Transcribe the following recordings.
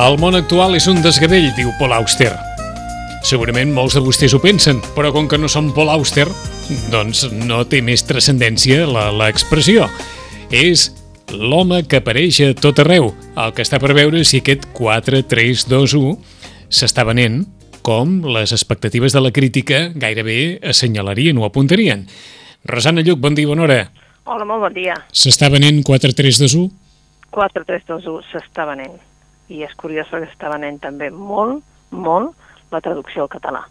El món actual és un desgavell, diu Paul Auster. Segurament molts de vostès ho pensen, però com que no som Paul Auster, doncs no té més transcendència l'expressió. És l'home que apareix a tot arreu, el que està per veure si aquest 4-3-2-1 s'està venent com les expectatives de la crítica gairebé assenyalarien o apuntarien. Rosana Lluc, bon dia, bona hora. Hola, molt bon dia. S'està venent 4-3-2-1? 4-3-2-1 s'està venent. I és curiós perquè s'està venent també molt, molt la traducció al català.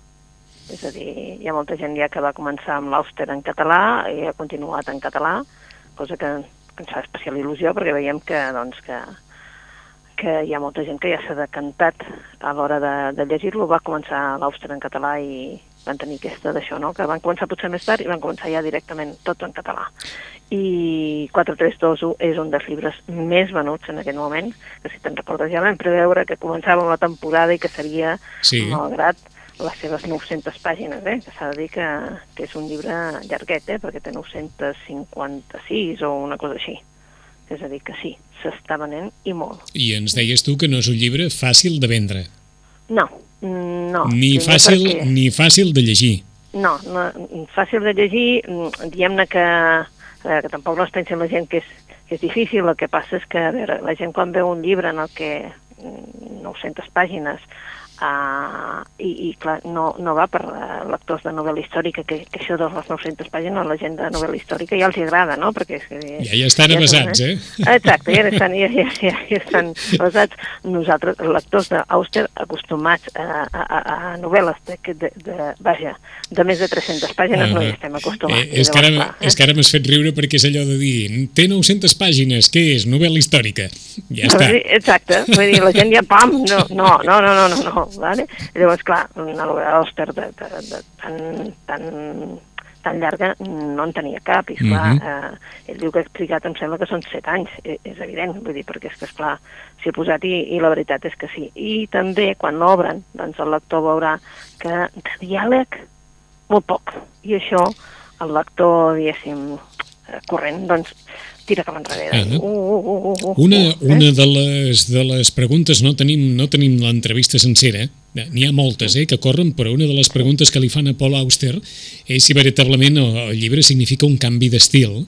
És a dir, hi ha molta gent ja que va començar amb l'Auster en català i ha continuat en català, cosa que ens fa especial il·lusió perquè veiem que, doncs, que, que hi ha molta gent que ja s'ha decantat a l'hora de, de llegir-lo, va començar l'Auster en català i van tenir aquesta d'això, no? que van començar potser més tard i van començar ja directament tots en català. I 4321 és un dels llibres més venuts en aquest moment, que si te'n recordes ja vam preveure que començàvem la temporada i que seria, sí. malgrat les seves 900 pàgines, eh? que s'ha de dir que, que és un llibre llarguet, eh? perquè té 956 o una cosa així. És a dir, que sí, s'està venent i molt. I ens deies tu que no és un llibre fàcil de vendre. No, no. Ni fàcil, perquè... ni fàcil de llegir. No, no fàcil de llegir, mm, diguem-ne que, eh, que tampoc no es pensi la gent que és, que és difícil, el que passa és que a veure, la gent quan veu un llibre en el que 900 mm, pàgines Uh, i, i clar, no, no va per uh, lectors de novel·la històrica, que, que això de les 900 pàgines, la gent de novel·la històrica ja els agrada, no? Perquè és que, ja, ja estan ja avasats, eh? Exacte, ja estan, ja, ja, ja, ja estan avasats. Nosaltres, lectors d'Auster, acostumats a, a, a, a novel·les de, de, de, vaja, de més de 300 pàgines, uh, no hi estem acostumats. Eh, és, que ara, clar, eh? és que ara m'has fet riure perquè és allò de dir, té 900 pàgines, què és? Novel·la històrica. Ja està. Exacte, vull dir, la gent ja, pam, no, no, no, no, no, no, Vale? Llavors, clar, una novel·la d'Òster de, de, de, tan, tan, tan llarga no en tenia cap, i esclar, mm -hmm. eh, ell diu que ha explicat, em sembla que són set anys, és, e, és evident, vull dir, perquè és que, esclar, s'hi ha posat i, i la veritat és que sí. I també, quan l'obren, doncs el lector veurà que de diàleg, molt poc, i això el lector, diguéssim, eh, corrent, doncs tira cap enrere. Uh -huh. uh, uh, uh, uh, una, una de, les, de les preguntes, no tenim, no tenim l'entrevista sencera, eh? n'hi ha moltes eh, que corren, però una de les preguntes que li fan a Paul Auster és si veritablement el, el llibre significa un canvi d'estil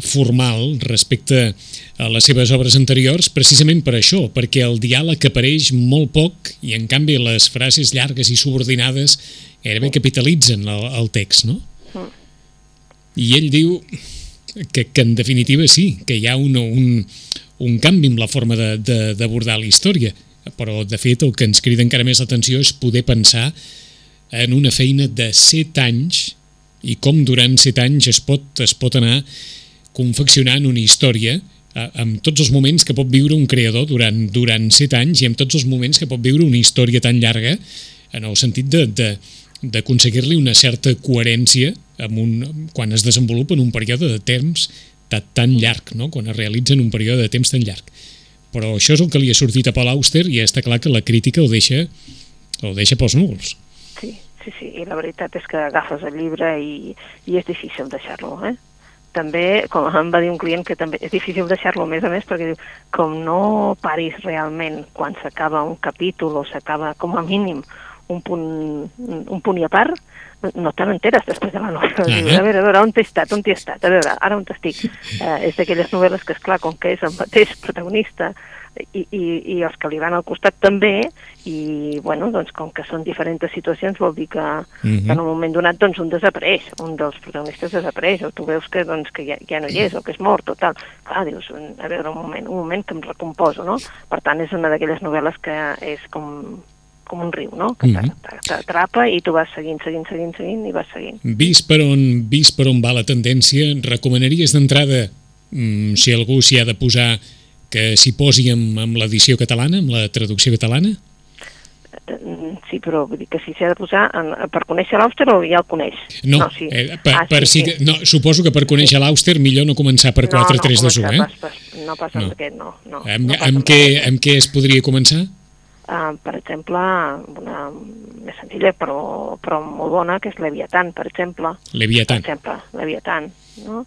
formal respecte a les seves obres anteriors, precisament per això, perquè el diàleg apareix molt poc i en canvi les frases llargues i subordinades gairebé capitalitzen el, el text, no? I ell diu que, que en definitiva sí, que hi ha un, un, un canvi en la forma d'abordar la història, però de fet el que ens crida encara més l'atenció és poder pensar en una feina de set anys i com durant set anys es pot, es pot anar confeccionant una història amb tots els moments que pot viure un creador durant, durant set anys i amb tots els moments que pot viure una història tan llarga en el sentit de, de, d'aconseguir-li una certa coherència amb un, quan es desenvolupa en un període de temps tan, tan llarg, no? quan es realitza en un període de temps tan llarg. Però això és el que li ha sortit a Paul Auster i està clar que la crítica ho deixa, ho deixa pels núvols. Sí, sí, sí, i la veritat és que agafes el llibre i, i és difícil deixar-lo, eh? també, com em va dir un client, que també és difícil deixar-lo més a més, perquè diu, com no paris realment quan s'acaba un capítol o s'acaba com a mínim un punt, un punt i a part, no te n'enteres després de la novel·la. Uh -huh. A veure, a veure, on t'he estat, on t'he estat, a veure, ara on estic. Eh, és d'aquelles novel·les que, és clar com que és el mateix protagonista i, i, i els que li van al costat també, i, bueno, doncs, com que són diferents situacions, vol dir que, uh -huh. que en un moment donat, doncs, un desapareix, un dels protagonistes desapareix, o tu veus que, doncs, que ja, ja no hi és, o que és mort, o tal. Clar, dius, a veure, un moment, un moment que em recomposo, no? Per tant, és una d'aquelles novel·les que és com com un riu, no? Que mm -hmm. t'atrapa i tu vas seguint, seguint, seguint, seguint i vas seguint. Vist per on, vist per on va la tendència, recomanaries d'entrada, mm, si algú s'hi ha de posar, que s'hi posi amb, amb l'edició catalana, amb la traducció catalana? Eh, sí, però vull dir que si s'ha de posar en, per conèixer l'Auster o ja el coneix? No, no, sí. eh, per, ah, per sí, sí. no, suposo que per conèixer sí. l'Auster millor no començar per 4 no, 3 2 1, eh? Pas, pas, no passa no. aquest, no. no amb, no amb, què, amb què es podria començar? Uh, per exemple, una més senzilla però, però molt bona, que és Leviatán, per exemple. Leviatán. Per exemple, Leviatán, no?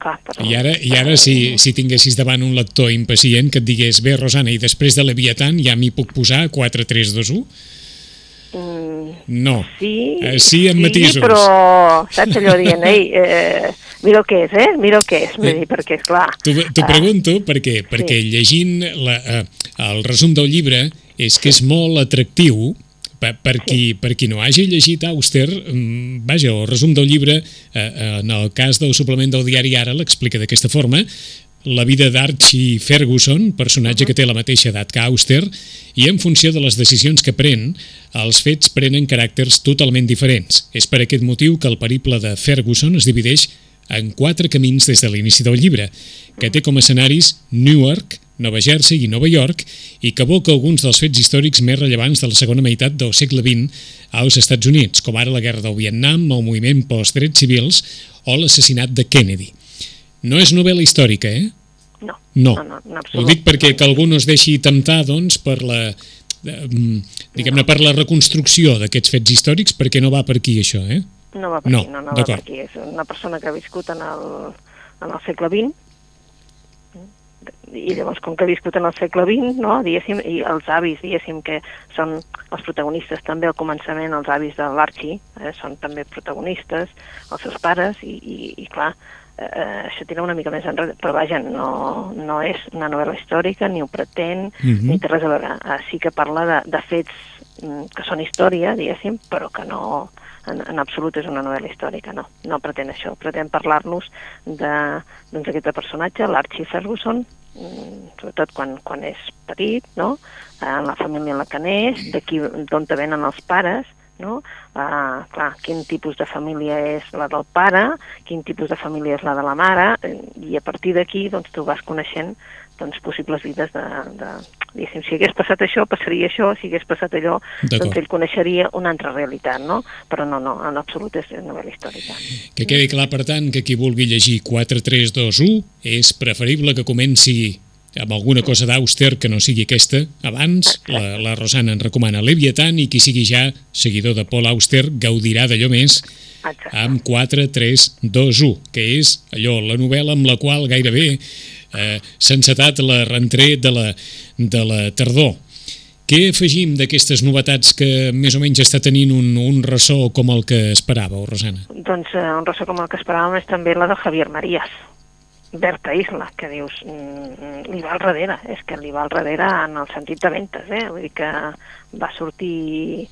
clar, però... I ara, i ara si, si tinguessis davant un lector impacient que et digués, bé, Rosana, i després de Leviathan ja m'hi puc posar 4, 3, 2, 1? Mm, No. sí, Eh, sí, amb matisos. però saps allò dient, ei, eh, mira el que és, eh? Mira el que és, vull Eh, dir, perquè, esclar... T'ho t'ho eh, pregunto perquè, perquè llegint la, eh, el resum del llibre és que és molt atractiu per, per, qui, per qui no hagi llegit Auster, mm, vaja, el resum del llibre, eh, eh, en el cas del suplement del diari Ara, l'explica d'aquesta forma, la vida d'Archie Ferguson, personatge que té la mateixa edat que Auster, i en funció de les decisions que pren, els fets prenen caràcters totalment diferents. És per aquest motiu que el periple de Ferguson es divideix en quatre camins des de l'inici del llibre, que té com a escenaris Newark, Nova Jersey i Nova York, i que evoca alguns dels fets històrics més rellevants de la segona meitat del segle XX als Estats Units, com ara la guerra del Vietnam, el moviment post-drets civils o l'assassinat de Kennedy. No és novel·la històrica, eh? No, No. no, no, Ho dic perquè que algú no es deixi temptar, doncs, per la eh, mm, diguem-ne, per la reconstrucció d'aquests fets històrics, perquè no va per aquí, això, eh? No va per No, aquí, no, no va per aquí. És una persona que ha viscut en el, en el segle XX, i llavors, com que ha viscut en el segle XX, no, diguéssim, i els avis, diguéssim, que són els protagonistes també al començament, els avis de l'Archie, eh, són també protagonistes, els seus pares, i, i, i clar, eh, això tira una mica més enrere, però vaja, no, no és una novel·la històrica, ni ho pretén, Mhm. ni té res a veure. Eh, sí que parla de, de fets mm, que són història, diguéssim, però que no, en, en absolut és una novel·la històrica, no. No pretén això, pretén parlar-nos de- doncs, personatge, l'Archie Ferguson, sobretot quan, quan és petit, no? en la família en la que neix, d'aquí d'on te venen els pares, no? Uh, clar, quin tipus de família és la del pare, quin tipus de família és la de la mare, eh, i a partir d'aquí doncs, tu vas coneixent doncs, possibles vides de, de... Diguéssim, si hagués passat això, passaria això, si hagués passat allò, doncs ell coneixeria una altra realitat, no? Però no, no, en absolut és novel·la històrica. Que quedi clar, per tant, que qui vulgui llegir 4, 3, 2, 1 és preferible que comenci amb alguna cosa d'Auster que no sigui aquesta. Abans, la, la Rosana en recomana Leviathan i qui sigui ja seguidor de Paul Auster gaudirà d'allò més Exacte. amb 4, 3, 2, 1, que és allò, la novel·la amb la qual gairebé eh, s'ha encetat la rentrer de la, de la tardor. Què afegim d'aquestes novetats que més o menys està tenint un, un ressò com el que esperàveu, Rosana? Doncs eh, un ressò com el que esperàvem és també la de Javier Marías, Berta Isla, que dius, mm, li va al darrere, és que li va al darrere en el sentit de ventes, eh? Vull dir que va sortir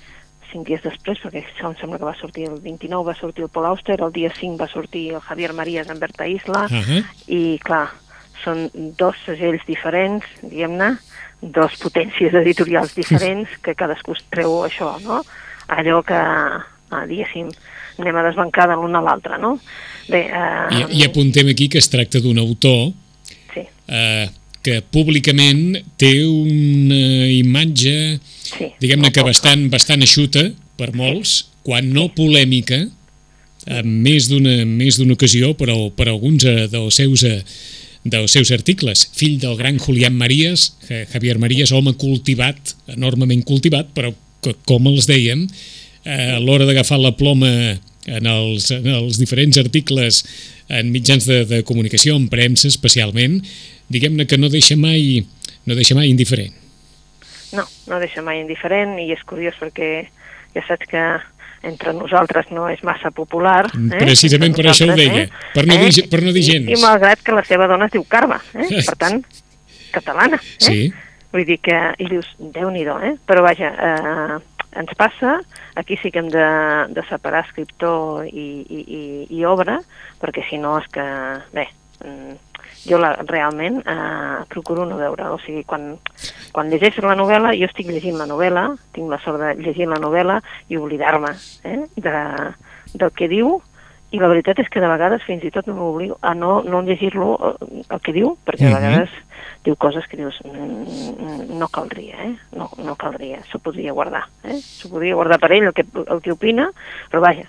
cinc dies després, perquè això em sembla que va sortir el 29, va sortir el Paul Auster, el dia 5 va sortir el Javier Marías en Berta Isla, Uh -huh. i clar, són dos segells diferents, diguem-ne, dos potències editorials diferents, que cadascú es treu això, no? Allò que, ah, diguéssim, anem a desbancar de l'un a l'altre, no? Bé, eh, I, I apuntem aquí que es tracta d'un autor sí, eh, que públicament té una imatge, sí. diguem-ne que bastant, bastant eixuta per molts, quan no polèmica, en més d'una més d'una ocasió per, al, per alguns eh, dels seus eh, dels seus articles. Fill del gran Julián Marías, Ja- Javier Marías, home cultivat, enormement cultivat, però que, com els dèiem, eh, a l'hora d'agafar la ploma en els, en els diferents articles en mitjans de, de comunicació, en premsa especialment, diguem-ne que no deixa mai no deixa mai indiferent. No, no deixa mai indiferent i és curiós perquè ja saps que entre nosaltres no és massa popular. Eh? Precisament Entre per això ho deia, per no dir- per no dir I- gens. I, malgrat que la seva dona es diu Carme, eh? per tant, catalana. Eh? Sí. Vull dir que, i dius, déu-n'hi-do, eh? Però vaja, eh, ens passa, aquí sí que hem de, de separar escriptor i, i, i, i obra, perquè si no és que, bé, mm, jo la, realment eh, procuro no veure, o sigui, quan, quan llegeixo la novel·la, jo estic llegint la novel·la, tinc la sort de llegir la novel·la i oblidar-me eh, de, del que diu, i la veritat és que de vegades fins i tot m'obligo a no, no llegir-lo eh, el que diu, perquè a Mhm. vegades diu coses que dius mm, no caldria, eh? no, no caldria, s'ho podria guardar, eh? s'ho podria guardar per ell el que, el que opina, però vaja,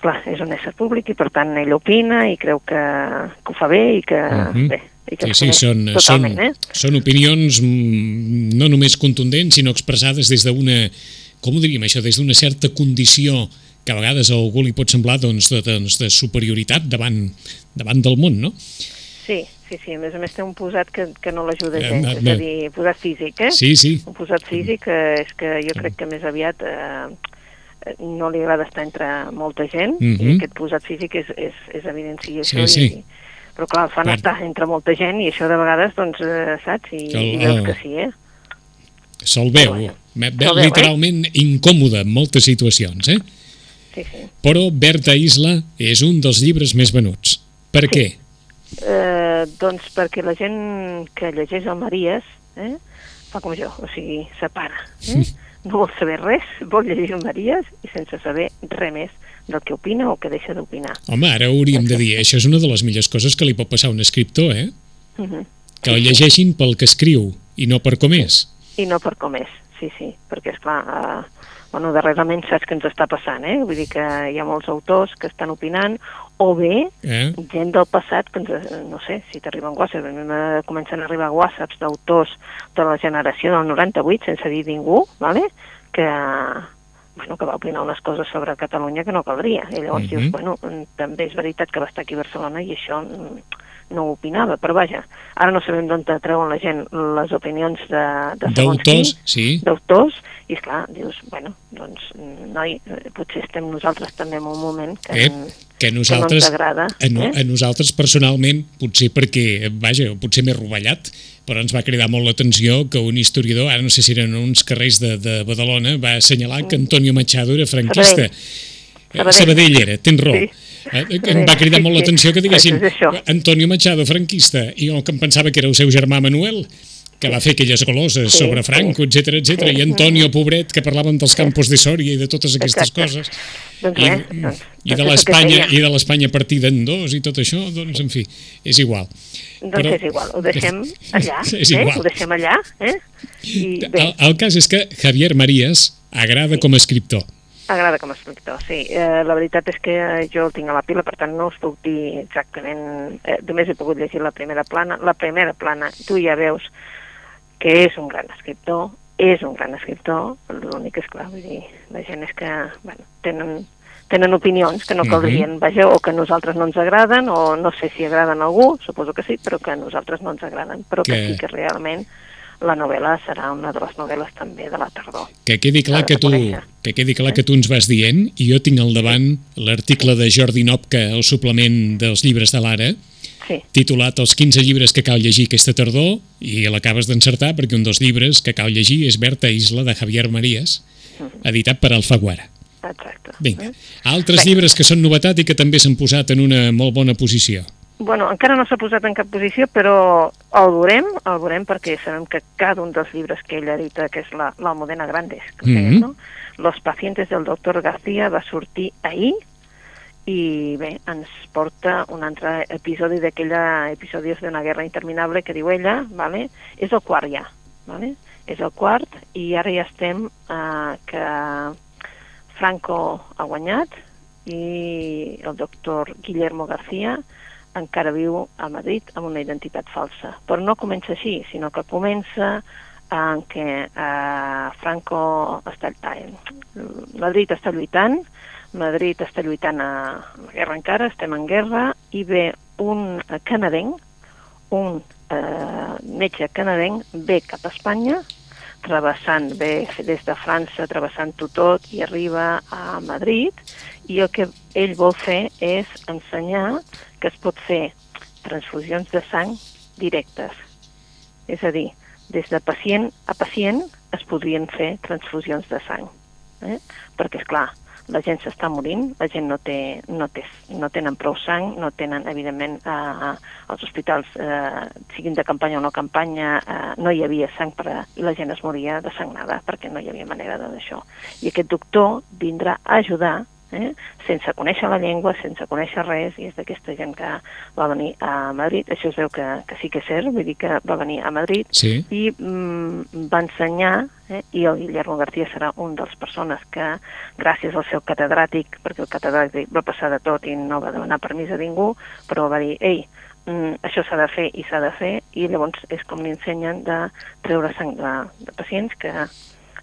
clar, és un ésser públic i per tant ell opina i creu que, que ho fa bé i que, Mhm. bé, i que Sí, sí, són, són, eh? són opinions mm, no només contundents, sinó expressades des d'una com ho diríem això, des d'una certa condició que a vegades a algú li pot semblar doncs, de, doncs, de superioritat davant, davant del món, no? Sí, sí, sí. A més a més té un posat que, que no l'ajuda Eh, gens, eh, és a dir, posat físic, eh? Sí, sí. Un posat físic és que jo crec que més aviat eh, no li agrada estar entre molta gent Mhm. i aquest posat físic és, és, és evidencia Sí, això. sí. I, però clar, el fan Clar. estar entre molta gent i això de vegades, doncs, eh, saps? I, Que el- i veus que sí, eh? Se'l veu, me- Se'l veu eh? literalment incòmode en moltes situacions, eh? Sí, sí. Però Berta Isla és un dels llibres més venuts. Per Sí. què? Eh, doncs perquè la gent que llegeix el Maries eh, fa com jo, o sigui, separa. Eh? No vol saber res, vol llegir Maries i sense saber res més del que opina o que deixa d'opinar. Home, ara hauríem de dir, això és una de les millors coses que li pot passar a un escriptor, eh? Mhm. Que el llegeixin pel que escriu i no per com és. I no per com és, sí, sí, perquè, és clar, eh, bueno, darrerament saps què ens està passant, eh? Vull dir que hi ha molts autors que estan opinant, o bé Eh? gent del passat que ens, no sé, si t'arriben whatsapps, a mi me comencen a arribar whatsapps d'autors de la generació del 98, sense dir ningú, vale? que, bueno, que va opinar unes coses sobre Catalunya que no caldria. I llavors Mhm. dius, bueno, mm, també és veritat que va estar aquí a Barcelona i això mm, no ho opinava, però vaja, ara no sabem d'on treuen la gent les opinions de, de segons qui, sí. d'autors, i esclar, dius, bueno, doncs, noi, eh, potser estem nosaltres també en un moment que, Eh, que a que no nosaltres, a, no, eh? a nosaltres personalment, potser perquè, vaja, potser més rovellat, però ens va cridar molt l'atenció que un historiador, ara no sé si eren uns carrers de, de Badalona, va assenyalar que Antonio Machado era franquista. Sabadell. Eh, Sabadell. Sabadell era, tens raó. Sí. Eh, em va cridar Sí, molt sí. l'atenció que diguessin. Antonio Machado, franquista, i jo que em pensava que era el seu germà Manuel, que va fer aquelles gloses Sí, sobre Franco, etc etc. Sí. i Antonio, pobret, que parlaven dels campos de Sòria i de totes aquestes Exacte. coses. Doncs I, res, doncs, i de doncs el l'Espanya i de l'Espanya partida en dos i tot això, doncs, en fi, és igual. Doncs Però- és igual, ho deixem allà, És eh? igual. ho deixem allà, eh? I bé, El, el cas és que Javier Marías agrada com a escriptor. Agrada com a escriptor, sí. Eh, la veritat és que jo el tinc a la pila, per tant no us puc dir exactament... Eh, només he pogut llegir la primera plana. La primera plana, tu ja veus que és un gran escriptor, és un gran escriptor, l'únic és clar, vull dir, la gent és que, bueno, tenen, tenen opinions que no Mhm. caldrien, vaja, o que a nosaltres no ens agraden, o no sé si agraden a algú, suposo que sí, però que a nosaltres no ens agraden, però que, Que- sí que realment la novel·la serà una de les novel·les també de la tardor. Que quedi clar que tu, que quedi clar que tu ens vas dient i jo tinc al davant l'article de Jordi Nopca al suplement dels llibres de l'Ara Sí, titulat Els 15 llibres que cal llegir aquesta tardor i l'acabes d'encertar perquè un dels llibres que cal llegir és Berta Isla de Javier Marías editat per Alfaguara. exacte. Vinga, Eh? altres Bé. llibres que són novetat i que també s'han posat en una molt bona posició. Bueno, encara no s'ha posat en cap posició, però el veurem, el veurem perquè sabem que cada un dels llibres que ell edita, que és la, la Modena Grandes, que mm Mhm. no? Los pacientes del doctor García va sortir ahir i bé, ens porta un altre episodi d'aquella episodis d'una guerra interminable que diu ella, vale? és el quart ja, vale? és el quart i ara ja estem eh, que Franco ha guanyat i el doctor Guillermo García encara viu a Madrid amb una identitat falsa. Però no comença així, sinó que comença en què eh, Franco està, eh, Madrid està lluitant, Madrid està lluitant a la guerra encara, estem en guerra, i ve un canadenc, un eh, metge canadenc, ve cap a Espanya, travessant, ve des de França, travessant-ho tot, i arriba a Madrid, i el que ell vol fer és ensenyar que es pot fer transfusions de sang directes. És a dir, des de pacient a pacient es podrien fer transfusions de sang. Eh? Perquè, és clar, la gent s'està morint, la gent no, té, no, té, no tenen prou sang, no tenen, evidentment, eh, als hospitals, eh, siguin de campanya o no campanya, eh, no hi havia sang per a, i la gent es moria de sangnada perquè no hi havia manera d'això. I aquest doctor vindrà a ajudar eh? sense conèixer la llengua, sense conèixer res, i és d'aquesta gent que va venir a Madrid, això es veu que, que sí que és cert, vull dir que va venir a Madrid, Sí. i mm, va ensenyar, eh, i el Guillermo García serà un dels persones que, gràcies al seu catedràtic, perquè el catedràtic va passar de tot i no va demanar permís a ningú, però va dir, ei, mm, això s'ha de fer i s'ha de fer, i llavors és com li ensenyen de treure sang de, de pacients que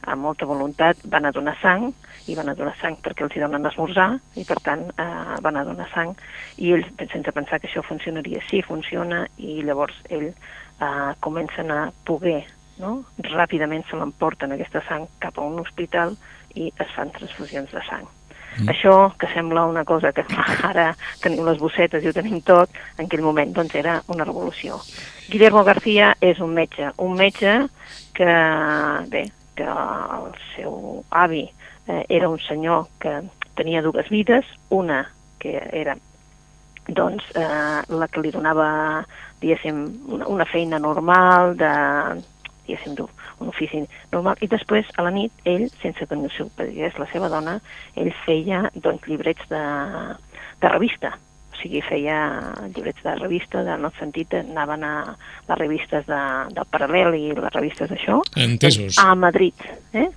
amb molta voluntat, van a donar sang, i van a donar sang perquè els hi donen esmorzar, i per tant eh, van a donar sang, i ells, sense pensar que això funcionaria, sí, funciona, i llavors ells eh, comencen a poder, no? ràpidament se l'emporten aquesta sang cap a un hospital i es fan transfusions de sang. Mm. Això, que sembla una cosa que ara tenim les bossetes i ho tenim tot, en aquell moment doncs era una revolució. Guillermo García és un metge, un metge que, bé, que el seu avi eh, era un senyor que tenia dues vides, una que era doncs, eh, la que li donava diguéssim, una, una feina normal de, diguéssim, un ofici normal, i després a la nit ell, sense que el seu digués la seva dona, ell feia doncs, llibrets de, de revista, o sigui, feia llibrets de revista, en el sentit, anaven a les revistes de, del Paral·lel i les revistes d'això, Entesos. a Madrid, eh?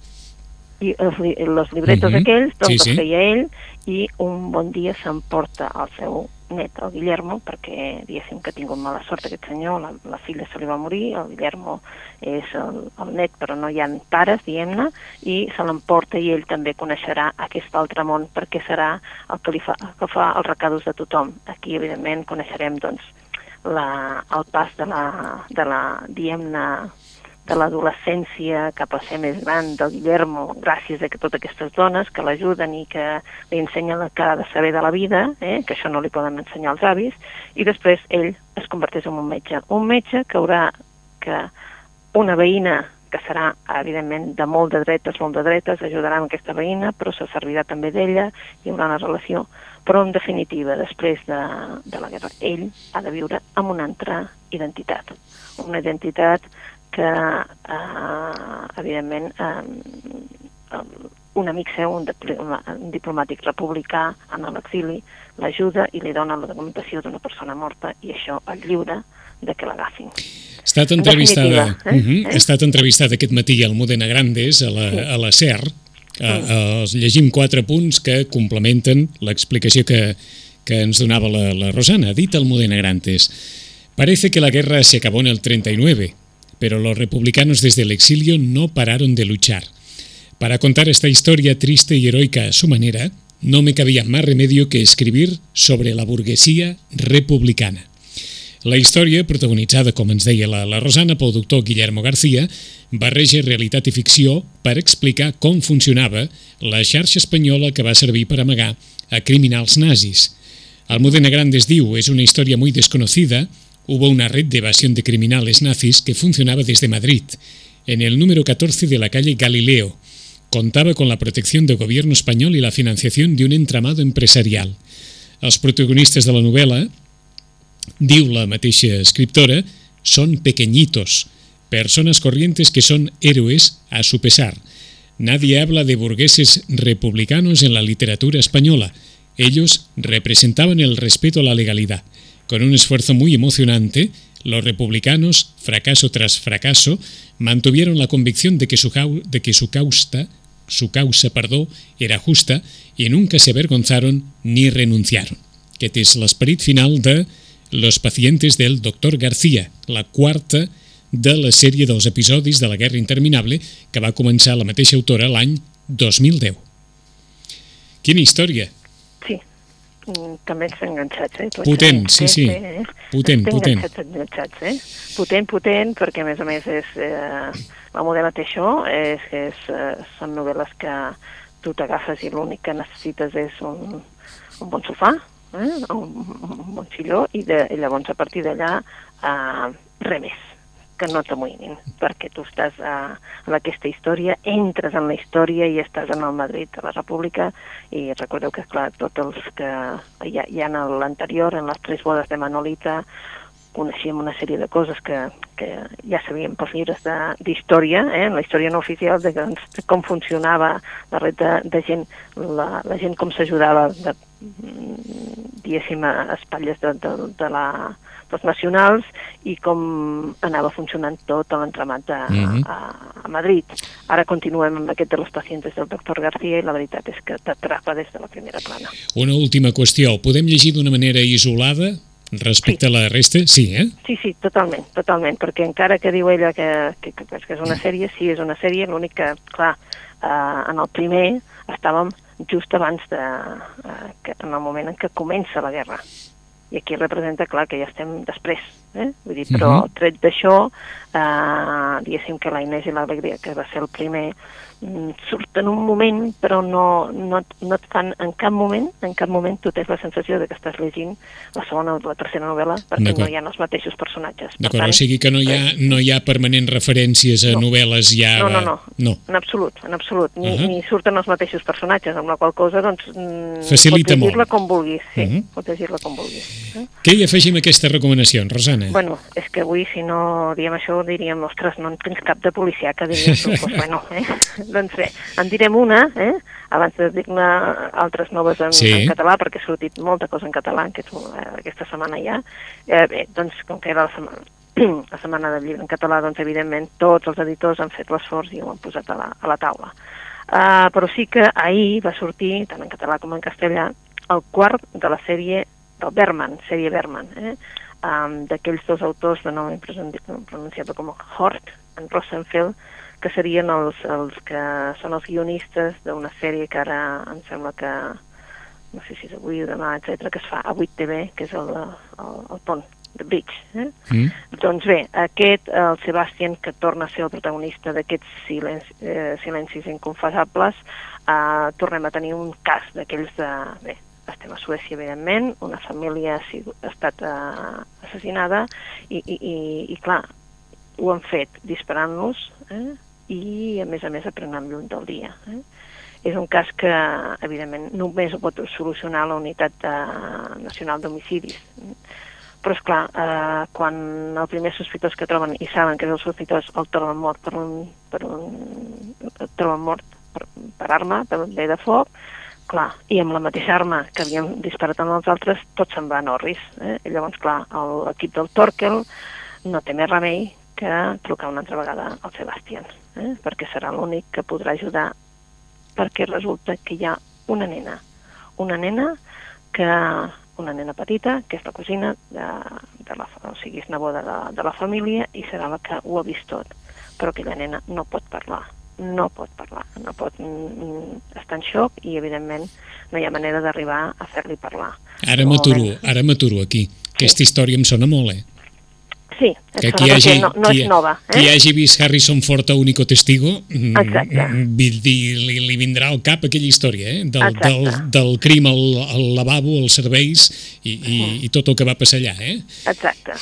I els, els llibretos uh -huh. aquells doncs sí, sí. els feia ell i un bon dia s'emporta el seu net, el Guillermo, perquè diguéssim que ha tingut mala sort aquest senyor, la, la filla se li va morir, el Guillermo és el, el net però no hi ha pares, diguem-ne, i se l'emporta i ell també coneixerà aquest altre món perquè serà el que, li fa, el que fa els recados de tothom. Aquí, evidentment, coneixerem doncs, la, el pas de la, de la diguem-ne, de l'adolescència cap a ser més gran del Guillermo, gràcies a totes aquestes dones que l'ajuden i que li ensenyen que ha de saber de la vida, eh, que això no li poden ensenyar als avis, i després ell es converteix en un metge. Un metge que haurà que una veïna que serà, evidentment, de molt de dretes, molt de dretes, ajudarà amb aquesta veïna, però se servirà també d'ella, hi haurà una relació. Però, en definitiva, després de, de la guerra, ell ha de viure amb una altra identitat. Una identitat que, eh, evidentment, eh, un amic seu, un, un diplomàtic republicà en l'exili, l'ajuda i li dona la documentació d'una persona morta i això el lliure de que l'agafin. Ha estat entrevistada, eh? uh -huh, eh? ha estat entrevistada aquest matí al Modena Grandes, a la, sí. a la SER. Uh, uh, llegim quatre punts que complementen l'explicació que, que ens donava la, la Rosana. Dit al Modena Grandes, parece que la guerra se acabó en el 39, pero los republicanos desde el exilio no pararon de luchar. Para contar esta historia triste y heroica a su manera, no me cabía más remedio que escribir sobre la burguesía republicana. La història, protagonitzada, com ens deia la, la Rosana, pel doctor Guillermo García, barreja realitat i ficció per explicar com funcionava la xarxa espanyola que va servir per amagar a criminals nazis. Almudena Grandes diu, és una història muy desconocida, hubo una red de evasión de criminales nazis que funcionaba desde Madrid, en el número 14 de la calle Galileo. Contaba con la protección del gobierno español y la financiación de un entramado empresarial. Els protagonistes de la novel·la, diu la mateixa escriptora, són pequeñitos, personas corrientes que son héroes a su pesar. Nadie habla de burgueses republicanos en la literatura española. Ellos representaban el respeto a la legalidad. Con un esfuerzo muy emocionante, los republicanos, fracaso tras fracaso, mantuvieron la convicción de que su, de que su causa, su causa perdó, era justa i nunca se avergonzaron ni renunciaron. Aquest és l'esperit final de Los pacientes del Dr. García, la quarta de la sèrie dels episodis de la Guerra Interminable que va començar la mateixa autora l'any 2010. Quina història! Mm, també ens enganxats, eh? Potent, sí, sí. Eh? Potent, Estem potent. Enganxats, enganxats, eh? Potent, potent, perquè a més a més és... Eh, la model té això, és, és, eh, són novel·les que tu t'agafes i l'únic que necessites és un, un bon sofà, eh? un, un bon silló, i, de, i llavors a partir d'allà eh, res més que no t'amoïnin, perquè tu estàs a, en aquesta història, entres en la història i estàs en el Madrid de la República i recordeu que, clar, tots els que hi ha, hi ha en l'anterior, en les tres bodes de Manolita, coneixíem una sèrie de coses que, que ja sabíem pels llibres d'història, eh, la història no oficial, de, de com funcionava la red de, de gent, la, la gent com s'ajudava, diguéssim, a espatlles de, de, de la dels nacionals i com anava funcionant tot l'entramat a, -huh. a, a Madrid. Ara continuem amb aquest de les pacients del doctor García i la veritat és que t'atrapa des de la primera plana. Una última qüestió. Podem llegir d'una manera isolada Respecte sí. a la resta, sí, eh? Sí, sí, totalment, totalment, perquè encara que diu ella que, que, que, que és una sèrie, sí, és una sèrie, l'únic que, clar, eh, en el primer estàvem just abans de, eh, que, en el moment en què comença la guerra. I aquí representa, clar, que ja estem després, eh? Vull dir, però uh -huh. tret d'això, eh, diguéssim que la Inés i l'Alegria, que va ser el primer, Mm, surt en un moment, però no, no, no et fan en cap moment, en cap moment tu tens la sensació de que estàs llegint la segona o la tercera novel·la perquè no hi ha els mateixos personatges. D'acord, o sigui que no hi, ha, no hi ha permanent referències a no. novel·les ja... No, no, no, no, en absolut, en absolut. Ni, uh -huh. ni surten els mateixos personatges, amb la qual cosa, doncs, mm, Facilita pots llegir-la com vulguis, sí, uh -huh. pots llegir-la com vulguis. Eh? Què hi afegim a aquesta recomanació, Rosana? Bueno, és que avui, si no diem això, diríem, ostres, no en tens cap de policia que diries, doncs, bueno, eh? Doncs bé, en direm una, eh? abans de dir-ne altres noves en, sí. en català, perquè ha sortit molta cosa en català aquest, eh, aquesta setmana ja. Eh, bé, doncs, com que era la setmana, la setmana del llibre en català, doncs, evidentment, tots els editors han fet l'esforç i ho han posat a la, a la taula. Uh, però sí que ahir va sortir, tant en català com en castellà, el quart de la sèrie del Berman, sèrie Berman, eh? um, d'aquells dos autors de nom pronunciable com Hort, en Rosenfeld, que serien els, els que són els guionistes d'una sèrie que ara em sembla que no sé si és avui o demà, etc que es fa a 8TV, que és el, el, el pont de Bridge. Eh? Mm. Doncs bé, aquest, el Sebastian, que torna a ser el protagonista d'aquests silenci, eh, silencis inconfessables, eh, tornem a tenir un cas d'aquells de... Bé, estem a Suècia, evidentment, una família ha, sigut, ha estat eh, assassinada i, i, i, i, clar, ho han fet disparant-los, eh? I, a més a més, aprenent lluny del dia. Eh? És un cas que, evidentment, només ho pot solucionar la Unitat eh, Nacional d'Homicidis. Però, és clar, eh, quan el primer sospitós que troben i saben que és el sospitós el troben mort per un... Per un el troben mort per, per arma, per bé de foc, clar, i amb la mateixa arma que havien disparat amb els altres, tot se'n va a Norris. Eh? I llavors, clar, l'equip del Torkel no té més remei que trucar una altra vegada al Sebastián eh? perquè serà l'únic que podrà ajudar perquè resulta que hi ha una nena, una nena que una nena petita, que és la cosina de, de la, o sigui, és neboda de, de la família i serà la que ho ha vist tot. Però aquella nena no pot parlar, no pot parlar, no pot mm, estar en xoc i, evidentment, no hi ha manera d'arribar a fer-li parlar. Ara m'aturo, ara m'aturo aquí. Aquesta sí. història em sona molt, eh? Sí, que qui hagi, no, no qui, és nova. Eh? Qui hagi vist Harrison Ford a Único Testigo, mm, Exacte. li, li vindrà al cap aquella història, eh? del, del, del crim al, al lavabo, als serveis i, i, i tot el que va passar allà. Eh? Exacte.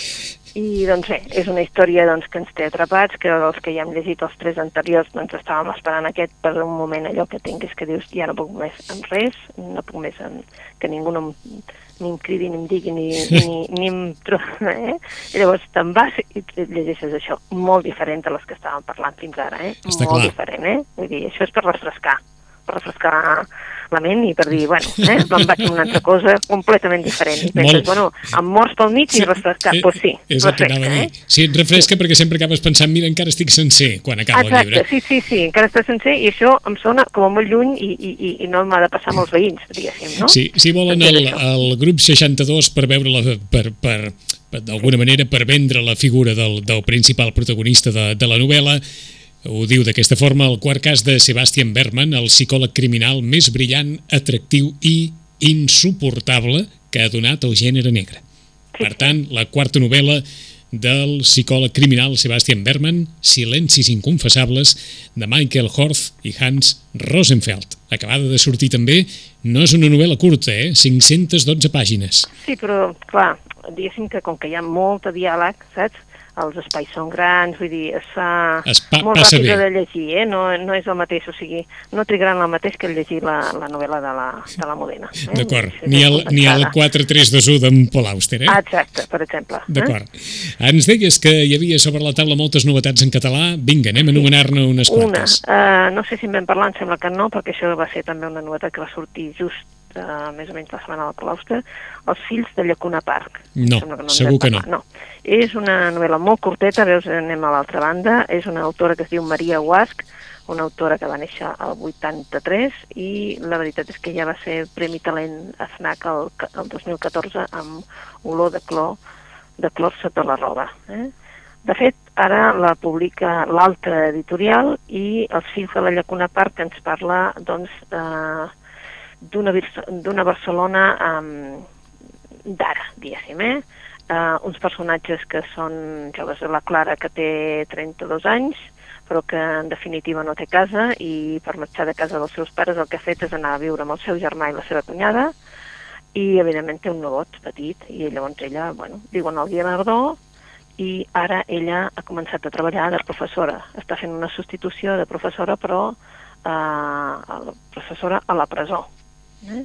I doncs bé, és una història doncs, que ens té atrapats, que els que ja hem llegit els tres anteriors doncs estàvem esperant aquest per un moment allò que tinguis que dius ja no puc més en res, no puc més en, que ningú no em, ni em cridi, ni em digui, ni, ni, ni em... Eh? I llavors te'n vas i llegeixes això, molt diferent de les que estàvem parlant fins ara, eh? Està molt clar. diferent, eh? Vull dir, això és per refrescar, per refrescar la ment i per dir, bueno, eh, me'n vaig a una altra cosa completament diferent. I penses, Molt... bueno, em morts pel mig sí, i refrescar. Doncs pues sí, és refresca, el que eh? Sí, et refresca sí. perquè sempre acabes pensant, mira, encara estic sencer quan acaba Exacte, el llibre. sí, sí, sí, encara estàs sencer i això em sona com a molt lluny i, i, i, i no m'ha de passar amb els veïns, diguéssim, no? Sí, si volen el, el grup 62 per veure la, per, per, d'alguna manera per vendre la figura del, del principal protagonista de, de la novel·la ho diu d'aquesta forma el quart cas de Sebastian Berman, el psicòleg criminal més brillant, atractiu i insuportable que ha donat el gènere negre. Per tant, la quarta novel·la del psicòleg criminal Sebastian Berman, Silencis inconfessables, de Michael Horth i Hans Rosenfeld. Acabada de sortir també, no és una novel·la curta, eh? 512 pàgines. Sí, però, clar, diguéssim que com que hi ha molt de diàleg, saps? Els espais són grans, vull dir, es fa es pa molt ràpid bé. de llegir, eh? no, no és el mateix, o sigui, no trigaran el mateix que llegir la, la novel·la de la, de la Modena. Eh? D'acord, ni, el, ni el 4-3-2-1 d'en Paul Auster, eh? Exacte, per exemple. Eh? D'acord. Eh? Ens deies que hi havia sobre la taula moltes novetats en català, vinga, anem a anomenar-ne unes quantes. Una, uh, no sé si en vam parlar, em sembla que no, perquè això va ser també una novetat que va sortir just uh, més o menys la setmana del claustre, Els fills de Llacuna Park. No, que no segur que no. no. És una novel·la molt curteta, veus, anem a l'altra banda, és una autora que es diu Maria Huasc, una autora que va néixer al 83 i la veritat és que ja va ser Premi Talent a FNAC el, el 2014 amb olor de clor, de clor sota la roba. Eh? De fet, ara la publica l'altra editorial i Els fills de la llacuna Park ens parla doncs, eh, d'una Barcelona eh, d'ara, diguéssim, eh? Uh, uns personatges que són joves de la Clara, que té 32 anys, però que en definitiva no té casa i per marxar de casa dels seus pares el que ha fet és anar a viure amb el seu germà i la seva cunyada i evidentment té un nebot petit i llavors ella, bueno, viu en el Guianardó i ara ella ha començat a treballar de professora. Està fent una substitució de professora però eh, professora a la presó. Eh?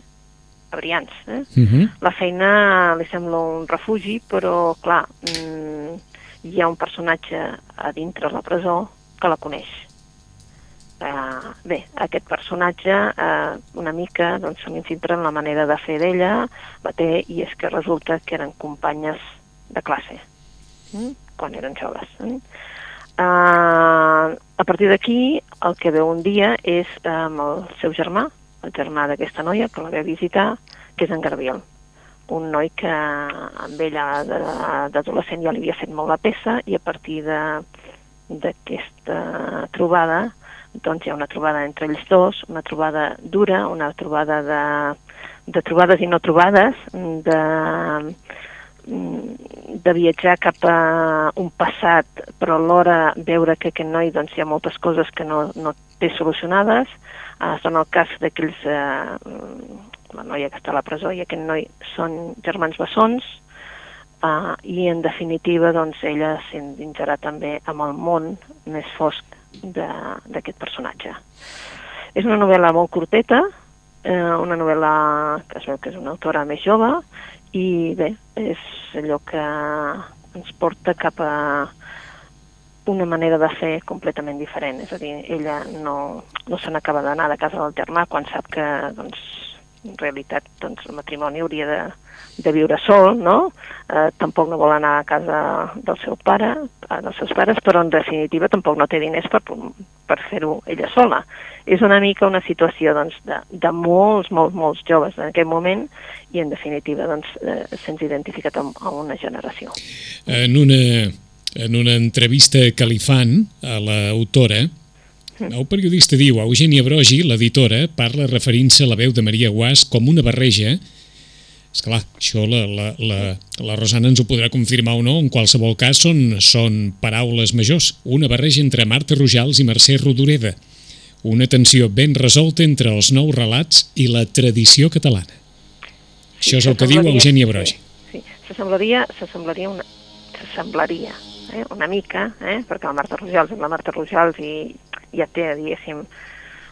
a Brians. Eh? Uh mhm. -huh. La feina li sembla un refugi, però, clar, mm, hi ha un personatge a dintre la presó que la coneix. Uh, bé, aquest personatge uh, una mica doncs, se m'infiltra en la manera de fer d'ella, la té, i és que resulta que eren companyes de classe mm? quan eren joves. Mm? Uh, a partir d'aquí, el que veu un dia és amb el seu germà, el germà d'aquesta noia, que la ve a visitar, que és en Garbiel un noi que amb ella d'adolescent ja li havia fet molt la peça i a partir d'aquesta trobada, doncs hi ha una trobada entre ells dos, una trobada dura, una trobada de, de trobades i no trobades, de, de viatjar cap a un passat, però alhora veure que aquest noi doncs, hi ha moltes coses que no, no té solucionades. Uh, són el cas d'aquells, uh, la noia que està a la presó i aquest noi són germans bessons, uh, i en definitiva doncs, ella s'endinsarà també amb el món més fosc d'aquest personatge. És una novel·la molt curteta, eh, una novel·la que es veu que és una autora més jove i bé, és allò que ens porta cap a una manera de fer completament diferent, és a dir, ella no, no se n'acaba d'anar de casa del germà quan sap que doncs, en realitat doncs, el matrimoni hauria de, de viure sol, no? Eh, tampoc no vol anar a casa del seu pare, eh, dels seus pares, però en definitiva tampoc no té diners per, per fer-ho ella sola. És una mica una situació doncs, de, de molts, molts, molts joves en aquest moment i en definitiva doncs, eh, se'ns identificat amb, amb una generació. En una, en una entrevista que li fan a l'autora, el periodista diu, Eugènia Brogi, l'editora, parla referint-se a la veu de Maria Guas com una barreja és clar, això la, la, la, la Rosana ens ho podrà confirmar o no, en qualsevol cas són, són paraules majors, una barreja entre Marta Rojals i Mercè Rodoreda, una tensió ben resolta entre els nous relats i la tradició catalana. Sí, això és el que diu Eugènia Brogi. Sí, sí. s'assemblaria una, s'assemblaria eh, una mica, eh, perquè la Marta Rojals és la Marta Rojals i ja té, diguéssim,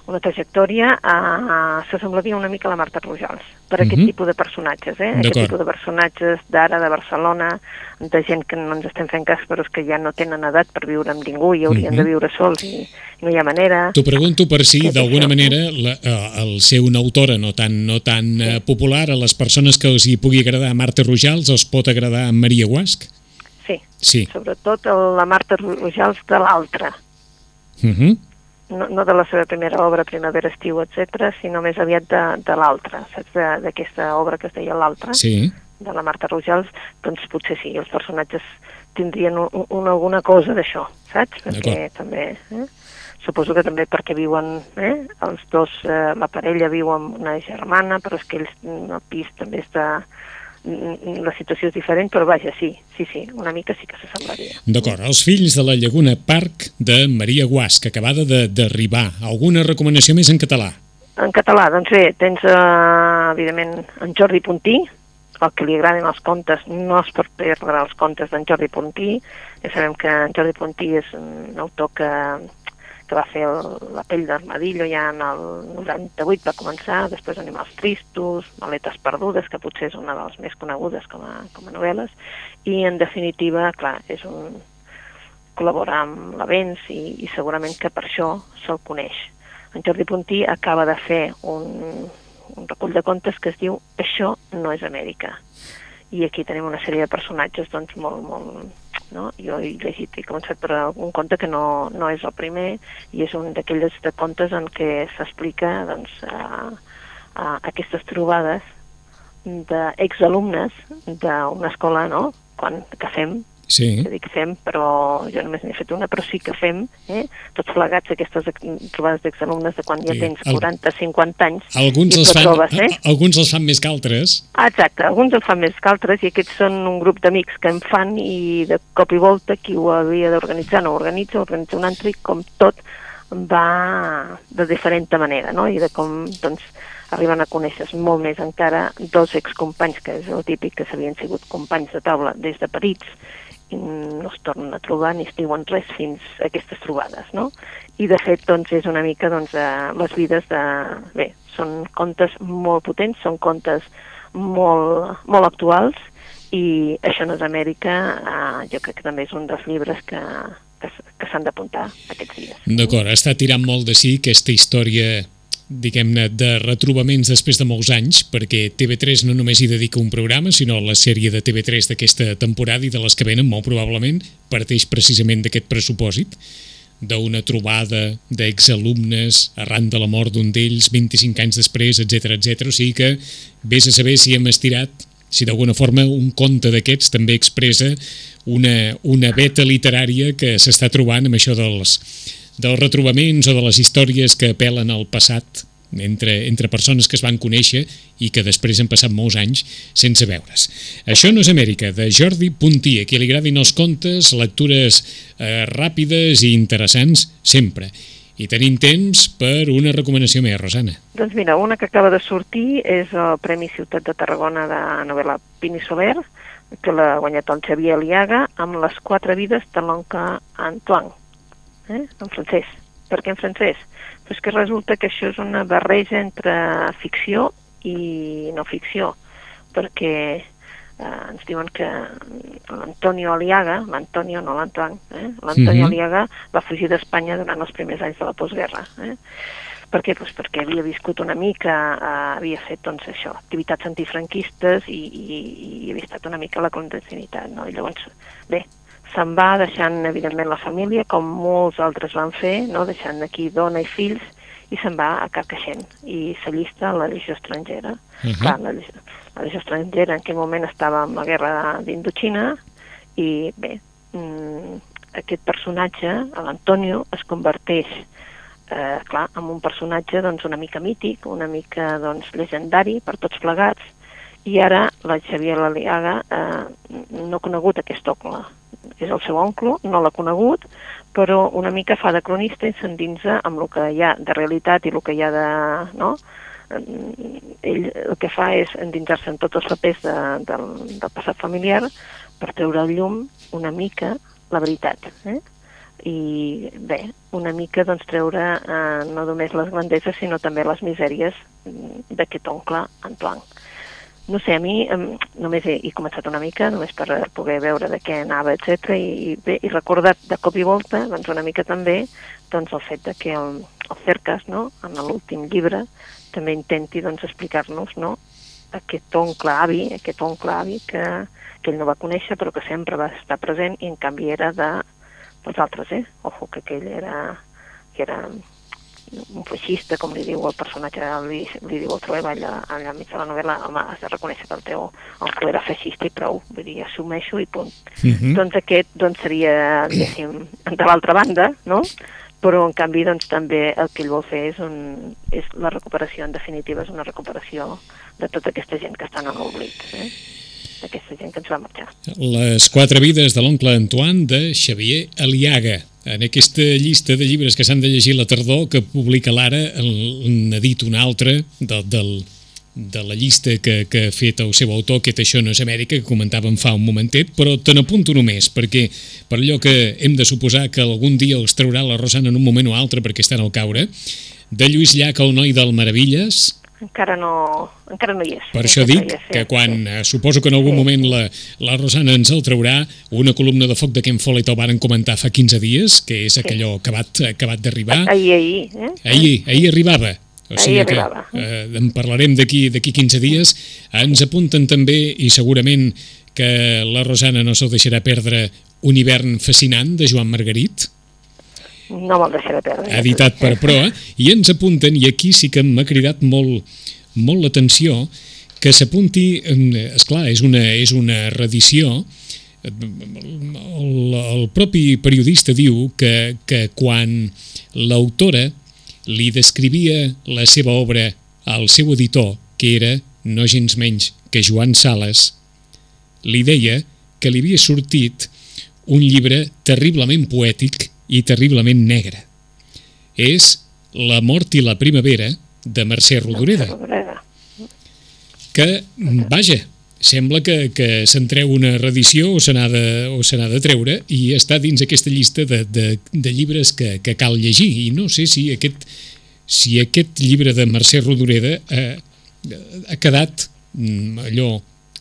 una trajectòria, uh, s'assemblaria una mica a la Marta Rojals, per aquest uh mhm. -huh. tipus de personatges, eh? aquest tipus de personatges d'ara, de Barcelona, de gent que no ens estem fent cas, però és que ja no tenen edat per viure amb ningú i haurien uh -huh. de mhm. viure sols i, i no hi ha manera. T'ho pregunto per si, d'alguna manera, la, uh, el ser una autora no tan, no tan sí. uh, popular, a les persones que els hi pugui agradar a Marta Rojals, els pot agradar a Maria Guasc? Sí, sobretot la Marta Rojals de l'altra. Uh mhm. -huh no, no de la seva primera obra, Primavera, Estiu, etc, sinó més aviat de, de l'altra, saps? D'aquesta obra que es deia l'altra, sí. de la Marta Rojals, doncs potser sí, els personatges tindrien un, un, alguna cosa d'això, saps? Perquè també... Eh? Suposo que també perquè viuen, eh? els dos, eh, la parella viu amb una germana, però és que ells, el pis també està la situació és diferent, però vaja, sí, sí, sí, una mica sí que s'assemblaria. D'acord, els fills de la Llaguna Park de Maria Guas, que acabada d'arribar. Alguna recomanació més en català? En català, doncs bé, tens, eh, evidentment, en Jordi Puntí, el que li agraden els contes, no es pot perdre els contes d'en Jordi Puntí, ja sabem que en Jordi Puntí és un autor que que va fer el, la pell d'armadillo ja en el 98 va començar, després Animals Tristos, Maletes Perdudes, que potser és una de les més conegudes com a, com a novel·les, i en definitiva, clar, és un col·labora amb l'Avens i, i segurament que per això se'l coneix. En Jordi Puntí acaba de fer un, un recull de contes que es diu Això no és Amèrica. I aquí tenim una sèrie de personatges doncs, molt, molt, no? Jo he llegit, he començat per un conte que no, no és el primer i és un d'aquells de contes en què s'explica doncs, a, a aquestes trobades d'exalumnes d'una escola no? Quan, que fem Sí. que dic fem, però jo només n'he fet una, però sí que fem, eh? tots plegats aquestes trobades d'exalumnes de quan ja Sí, tens el- 40-50 anys Alguns els, fan, trobes, eh? alguns els fan més que altres. Ah, exacte, alguns en fan més que altres i aquests són un grup d'amics que en fan i de cop i volta qui ho havia d'organitzar no organitza, organitza un altre i com tot va de diferent manera, no? I de com, doncs, arriben a conèixer molt més encara dos excompanys, que és el típic que s'havien sigut companys de taula des de petits no es tornen a trobar ni es diuen res fins a aquestes trobades, no? I de fet, doncs, és una mica doncs, eh, les vides de... Bé, són contes molt potents, són contes molt, molt actuals i això no és Amèrica, eh, jo crec que també és un dels llibres que, que, que s'han d'apuntar aquests dies. D'acord, està tirant molt de sí aquesta història diguem-ne, de retrobaments després de molts anys, perquè TV3 no només hi dedica un programa, sinó la sèrie de TV3 d'aquesta temporada i de les que venen, molt probablement, parteix precisament d'aquest pressupòsit, d'una trobada d'exalumnes arran de la mort d'un d'ells 25 anys després, etc etc. O sigui que vés a saber si hem estirat si d'alguna forma un conte d'aquests també expressa una, una beta literària que s'està trobant amb això dels, dels retrobaments o de les històries que apel·len al passat entre, entre persones que es van conèixer i que després han passat molts anys sense veure's. Això no és Amèrica, de Jordi Puntí, a qui li agradin els contes, lectures eh, ràpides i interessants sempre. I tenim temps per una recomanació més, Rosana. Doncs mira, una que acaba de sortir és el Premi Ciutat de Tarragona de novel·la Pini Soler, que l'ha guanyat el Xavier Aliaga amb les quatre vides de l'oncle Antoine, eh? en francès. Per què en francès? Pues que resulta que això és una barreja entre ficció i no ficció, perquè eh, ens diuen que l'Antonio Aliaga, l'Antonio, no l'Antoine, eh? l'Antonio Mhm. Aliaga va fugir d'Espanya durant els primers anys de la postguerra. Eh? Per què? Pues perquè havia viscut una mica, eh, havia fet doncs, això, activitats antifranquistes i, i, i havia estat una mica a la clandestinitat. No? I llavors, bé, se'n va deixant evidentment la família, com molts altres van fer, no? deixant aquí dona i fills, i se'n va a Carcaixent i s'allista a la legió estrangera. Mhm. Clar, la, legió- la legió estrangera en aquell moment estava amb la guerra d'Indochina i bé, mm, aquest personatge, l'Antonio, es converteix eh, clar, en un personatge doncs, una mica mític, una mica doncs, legendari per tots plegats, i ara la Xavier Laliaga eh, no ha conegut aquest oncle. És el seu oncle, no l'ha conegut, però una mica fa de cronista i s'endinsa amb el que hi ha de realitat i el que hi ha de... No? Ell el que fa és endinsar-se en tots els papers de, del, del passat familiar per treure al llum una mica la veritat. Eh? i bé, una mica doncs, treure eh, no només les grandeses sinó també les misèries mm, d'aquest oncle Antoine. No sé, a mi em, només he, he començat una mica, només per poder veure de què anava, etc i, i, he recordat de cop i volta doncs, una mica també doncs, el fet de que el, el Cercas, no, en l'últim llibre, també intenti doncs, explicar-nos no, aquest oncle avi, aquest oncle avi que, que ell no va conèixer però que sempre va estar present i en canvi era de dels altres, eh? Ojo, que aquell era, que era un feixista, com li diu el personatge, li, li diu el Trueba allà, allà enmig de la novel·la, home, has de reconèixer que el teu oncle era feixista i prou, vull dir, assumeixo i punt. Mhm. Doncs aquest doncs, seria, diguéssim, de l'altra banda, no? Però, en canvi, doncs, també el que ell vol fer és, un, és la recuperació, en definitiva, és una recuperació de tota aquesta gent que estan en l'oblit, eh? d'aquesta gent que ens va marxar. Les quatre vides de l'oncle Antoine de Xavier Aliaga. En aquesta llista de llibres que s'han de llegir la tardor que publica l'ara, n'ha dit un altre del, del, de la llista que, que ha fet el seu autor, aquest Això no és Amèrica, que comentàvem fa un momentet, però te n'apunto només, perquè per allò que hem de suposar que algun dia els traurà la Rosana en un moment o altre perquè estan al caure, de Lluís Llach, el noi del Meravilles, encara no, encara no hi és. per això dic no és, sí, que quan, sí. eh, suposo que en algun Sí. moment la, la Rosana ens el traurà, una columna de foc de Ken Follett el varen comentar fa 15 dies, que és aquellò acabat, acabat d'arribar. Ahir, ahir, eh? Ahir, ahir arribava. O Ahir sigui que arribava. eh, en parlarem d'aquí d'aquí 15 dies. Ens apunten també, i segurament que la Rosana no se'l deixarà perdre, Un hivern fascinant, de Joan Margarit, No me'l deixaré perdre. editat per Proa, i ens apunten, i aquí sí que m'ha cridat molt, molt l'atenció, que s'apunti, és clar, és una, és una reedició, el, el propi periodista diu que, que quan l'autora li descrivia la seva obra al seu editor, que era no gens menys que Joan Sales, li deia que li havia sortit un llibre terriblement poètic i terriblement negre. És La mort i la primavera de Mercè Rodoreda. Que, vaja, sembla que, que se'n treu una reedició o se n'ha de, o se de treure i està dins aquesta llista de, de, de llibres que, que cal llegir i no sé si aquest, si aquest llibre de Mercè Rodoreda eh, ha quedat mm, allò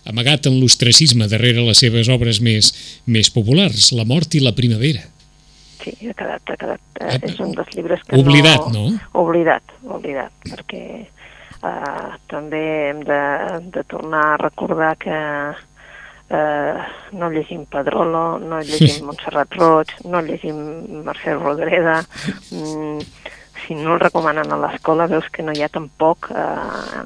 amagat en l'ostracisme darrere les seves obres més, més populars, La mort i la primavera. Sí, ha quedat, ha quedat, eh, és un dels llibres que oblidat, no... no... Oblidat, oblidat, perquè eh, també hem de, de tornar a recordar que eh, no llegim Pedrolo, no llegim Montserrat Roig, no llegim Mercè Rodoreda, mm, si no el recomanen a l'escola veus que no hi ha tampoc, eh,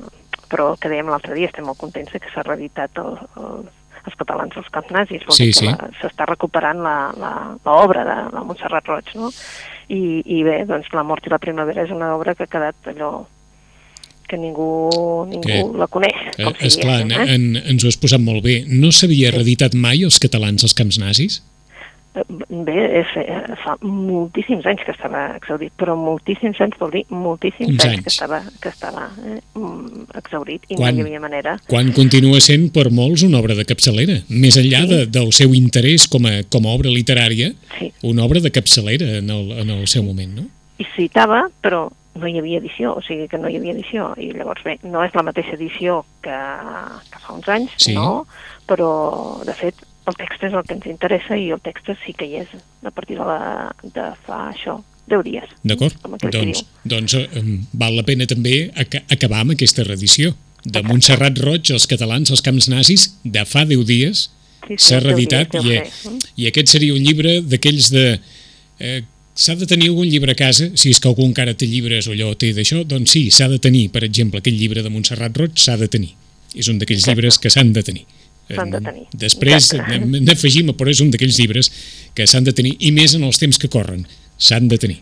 però que dèiem l'altre dia, estem molt contents que s'ha reeditat el, el, els catalans als camps nazis, vol Sí, dir que sí. s'està recuperant l'obra de la Montserrat Roig, no? I, I bé, doncs La mort i la primavera és una obra que ha quedat allò que ningú, ningú Que- la coneix, com si Eh, esclar, diguéssim, eh? en, ens ho has posat molt bé. No s'havia reeditat mai els catalans als camps nazis? Eh, Bé, és, eh, fa moltíssims anys que estava exaurit, però moltíssims anys vol dir moltíssims anys, anys. que estava, que estava eh, mm, exaurit i Quan? no hi havia manera. Quan continua sent per molts una obra de capçalera, més enllà de, del seu interès com a, com a obra literària, Sí, una obra de capçalera en el, en el seu moment, no? i citava, però no hi havia edició, o sigui que no hi havia edició. I llavors, bé, no és la mateixa edició que, que fa uns anys, Sí. no? Però, de fet, el text és el que ens interessa i el text sí que hi és a partir de, la, de fa això, 10 dies. D'acord? Doncs, doncs eh, val la pena també aca acabar amb aquesta reedició. De Montserrat Roig, els catalans als camps nazis, de fa 10 dies, Sí, sí, s'ha 10 reeditat dies i, ser, mm? i aquest seria un llibre d'aquells de... Eh, s'ha de tenir algun llibre a casa, si és que algú encara té llibres o allò té d'això, doncs sí, s'ha de tenir, per exemple, aquell llibre de Montserrat Roig s'ha de tenir. És un d'aquells llibres que s'han de tenir. S'han de Eh, tenir. Després n- n'afegim, però és un d'aquells llibres que s'han de tenir, i més en els temps que corren, s'han de tenir.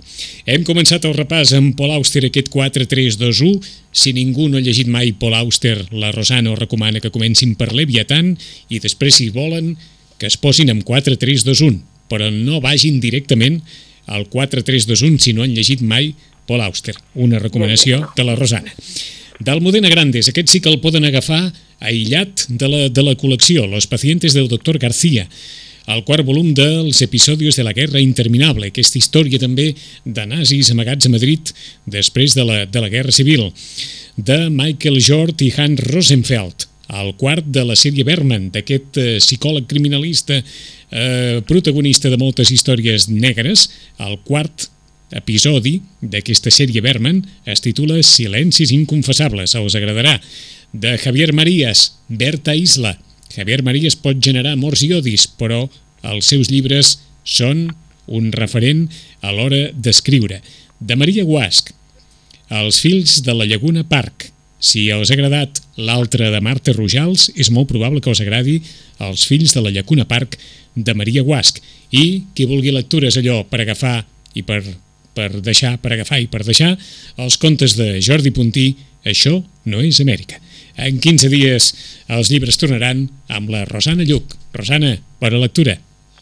Hem començat el repàs amb Paul Auster, aquest 4-3-2-1. Si ningú no ha llegit mai Paul Auster, la Rosana us recomana que comencin per Leviathan i després, si volen, que es posin amb 4-3-2-1, però no vagin directament al 4-3-2-1 si no han llegit mai Paul Auster. Una recomanació de la Rosana. D'Almudena Grandes, aquest sí que el poden agafar aïllat de la, de la col·lecció, Los pacientes del doctor García, el quart volum dels episodis de la Guerra Interminable, aquesta història també de nazis amagats a Madrid després de la, de la Guerra Civil, de Michael Jort i Hans Rosenfeld, el quart de la sèrie Berman, d'aquest eh, psicòleg criminalista eh, protagonista de moltes històries negres, el quart episodi d'aquesta sèrie Berman es titula Silencis inconfessables, us agradarà. De Javier Marías, Berta Isla. Javier Marías pot generar amors i odis, però els seus llibres són un referent a l'hora d'escriure. De Maria Guasc, Els fills de la Llaguna Park. Si us ha agradat l'altre de Marta Rojals, és molt probable que us agradi Els fills de la Llacuna Park de Maria Guasc. I qui vulgui lectures allò per agafar i per, per deixar, per agafar i per deixar, els contes de Jordi Puntí, Això no és Amèrica. En 15 dies els llibres tornaran amb la Rosana Lluc. Rosana, bona lectura.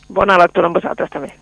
Bona lectura amb vosaltres també.